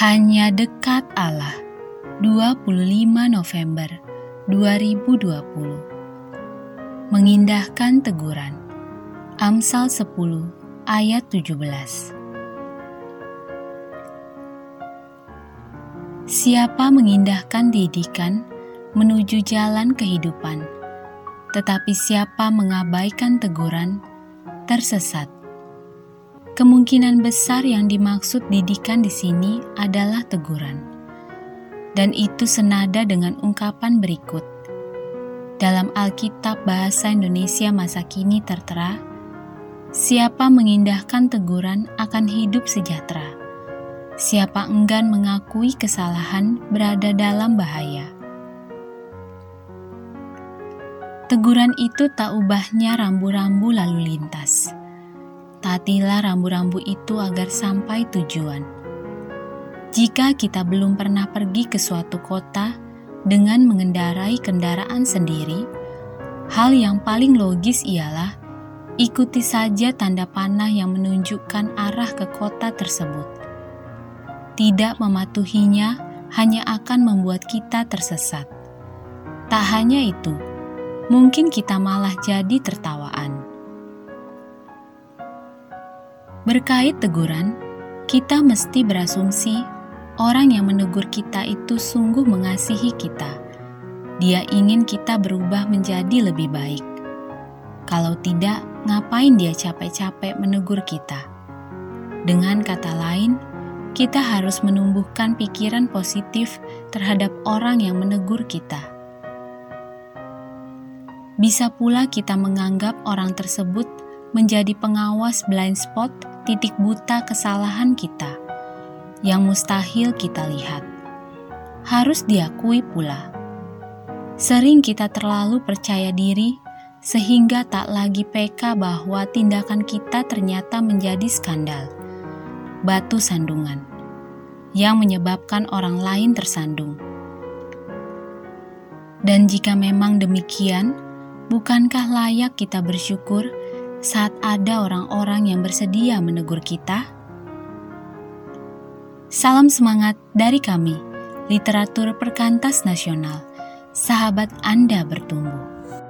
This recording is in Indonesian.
Hanya dekat Allah. 25 November 2020 Mengindahkan teguran. Amsal 10 ayat 17 Siapa mengindahkan didikan menuju jalan kehidupan, tetapi siapa mengabaikan teguran tersesat. Kemungkinan besar yang dimaksud didikan di sini adalah teguran, dan itu senada dengan ungkapan berikut. Dalam Alkitab Bahasa Indonesia masa kini tertera, "Siapa mengindahkan teguran akan hidup sejahtera." Siapa enggan mengakui kesalahan berada dalam bahaya. Teguran itu tak ubahnya rambu-rambu lalu lintas. Tatilah rambu-rambu itu agar sampai tujuan. Jika kita belum pernah pergi ke suatu kota dengan mengendarai kendaraan sendiri, hal yang paling logis ialah ikuti saja tanda panah yang menunjukkan arah ke kota tersebut tidak mematuhinya hanya akan membuat kita tersesat. Tak hanya itu, mungkin kita malah jadi tertawaan. Berkait teguran, kita mesti berasumsi orang yang menegur kita itu sungguh mengasihi kita. Dia ingin kita berubah menjadi lebih baik. Kalau tidak, ngapain dia capek-capek menegur kita? Dengan kata lain, kita harus menumbuhkan pikiran positif terhadap orang yang menegur kita. Bisa pula kita menganggap orang tersebut menjadi pengawas blind spot titik buta kesalahan kita yang mustahil kita lihat. Harus diakui pula, sering kita terlalu percaya diri sehingga tak lagi peka bahwa tindakan kita ternyata menjadi skandal batu sandungan yang menyebabkan orang lain tersandung. Dan jika memang demikian, bukankah layak kita bersyukur saat ada orang-orang yang bersedia menegur kita? Salam semangat dari kami, literatur perkantas nasional. Sahabat Anda bertumbuh.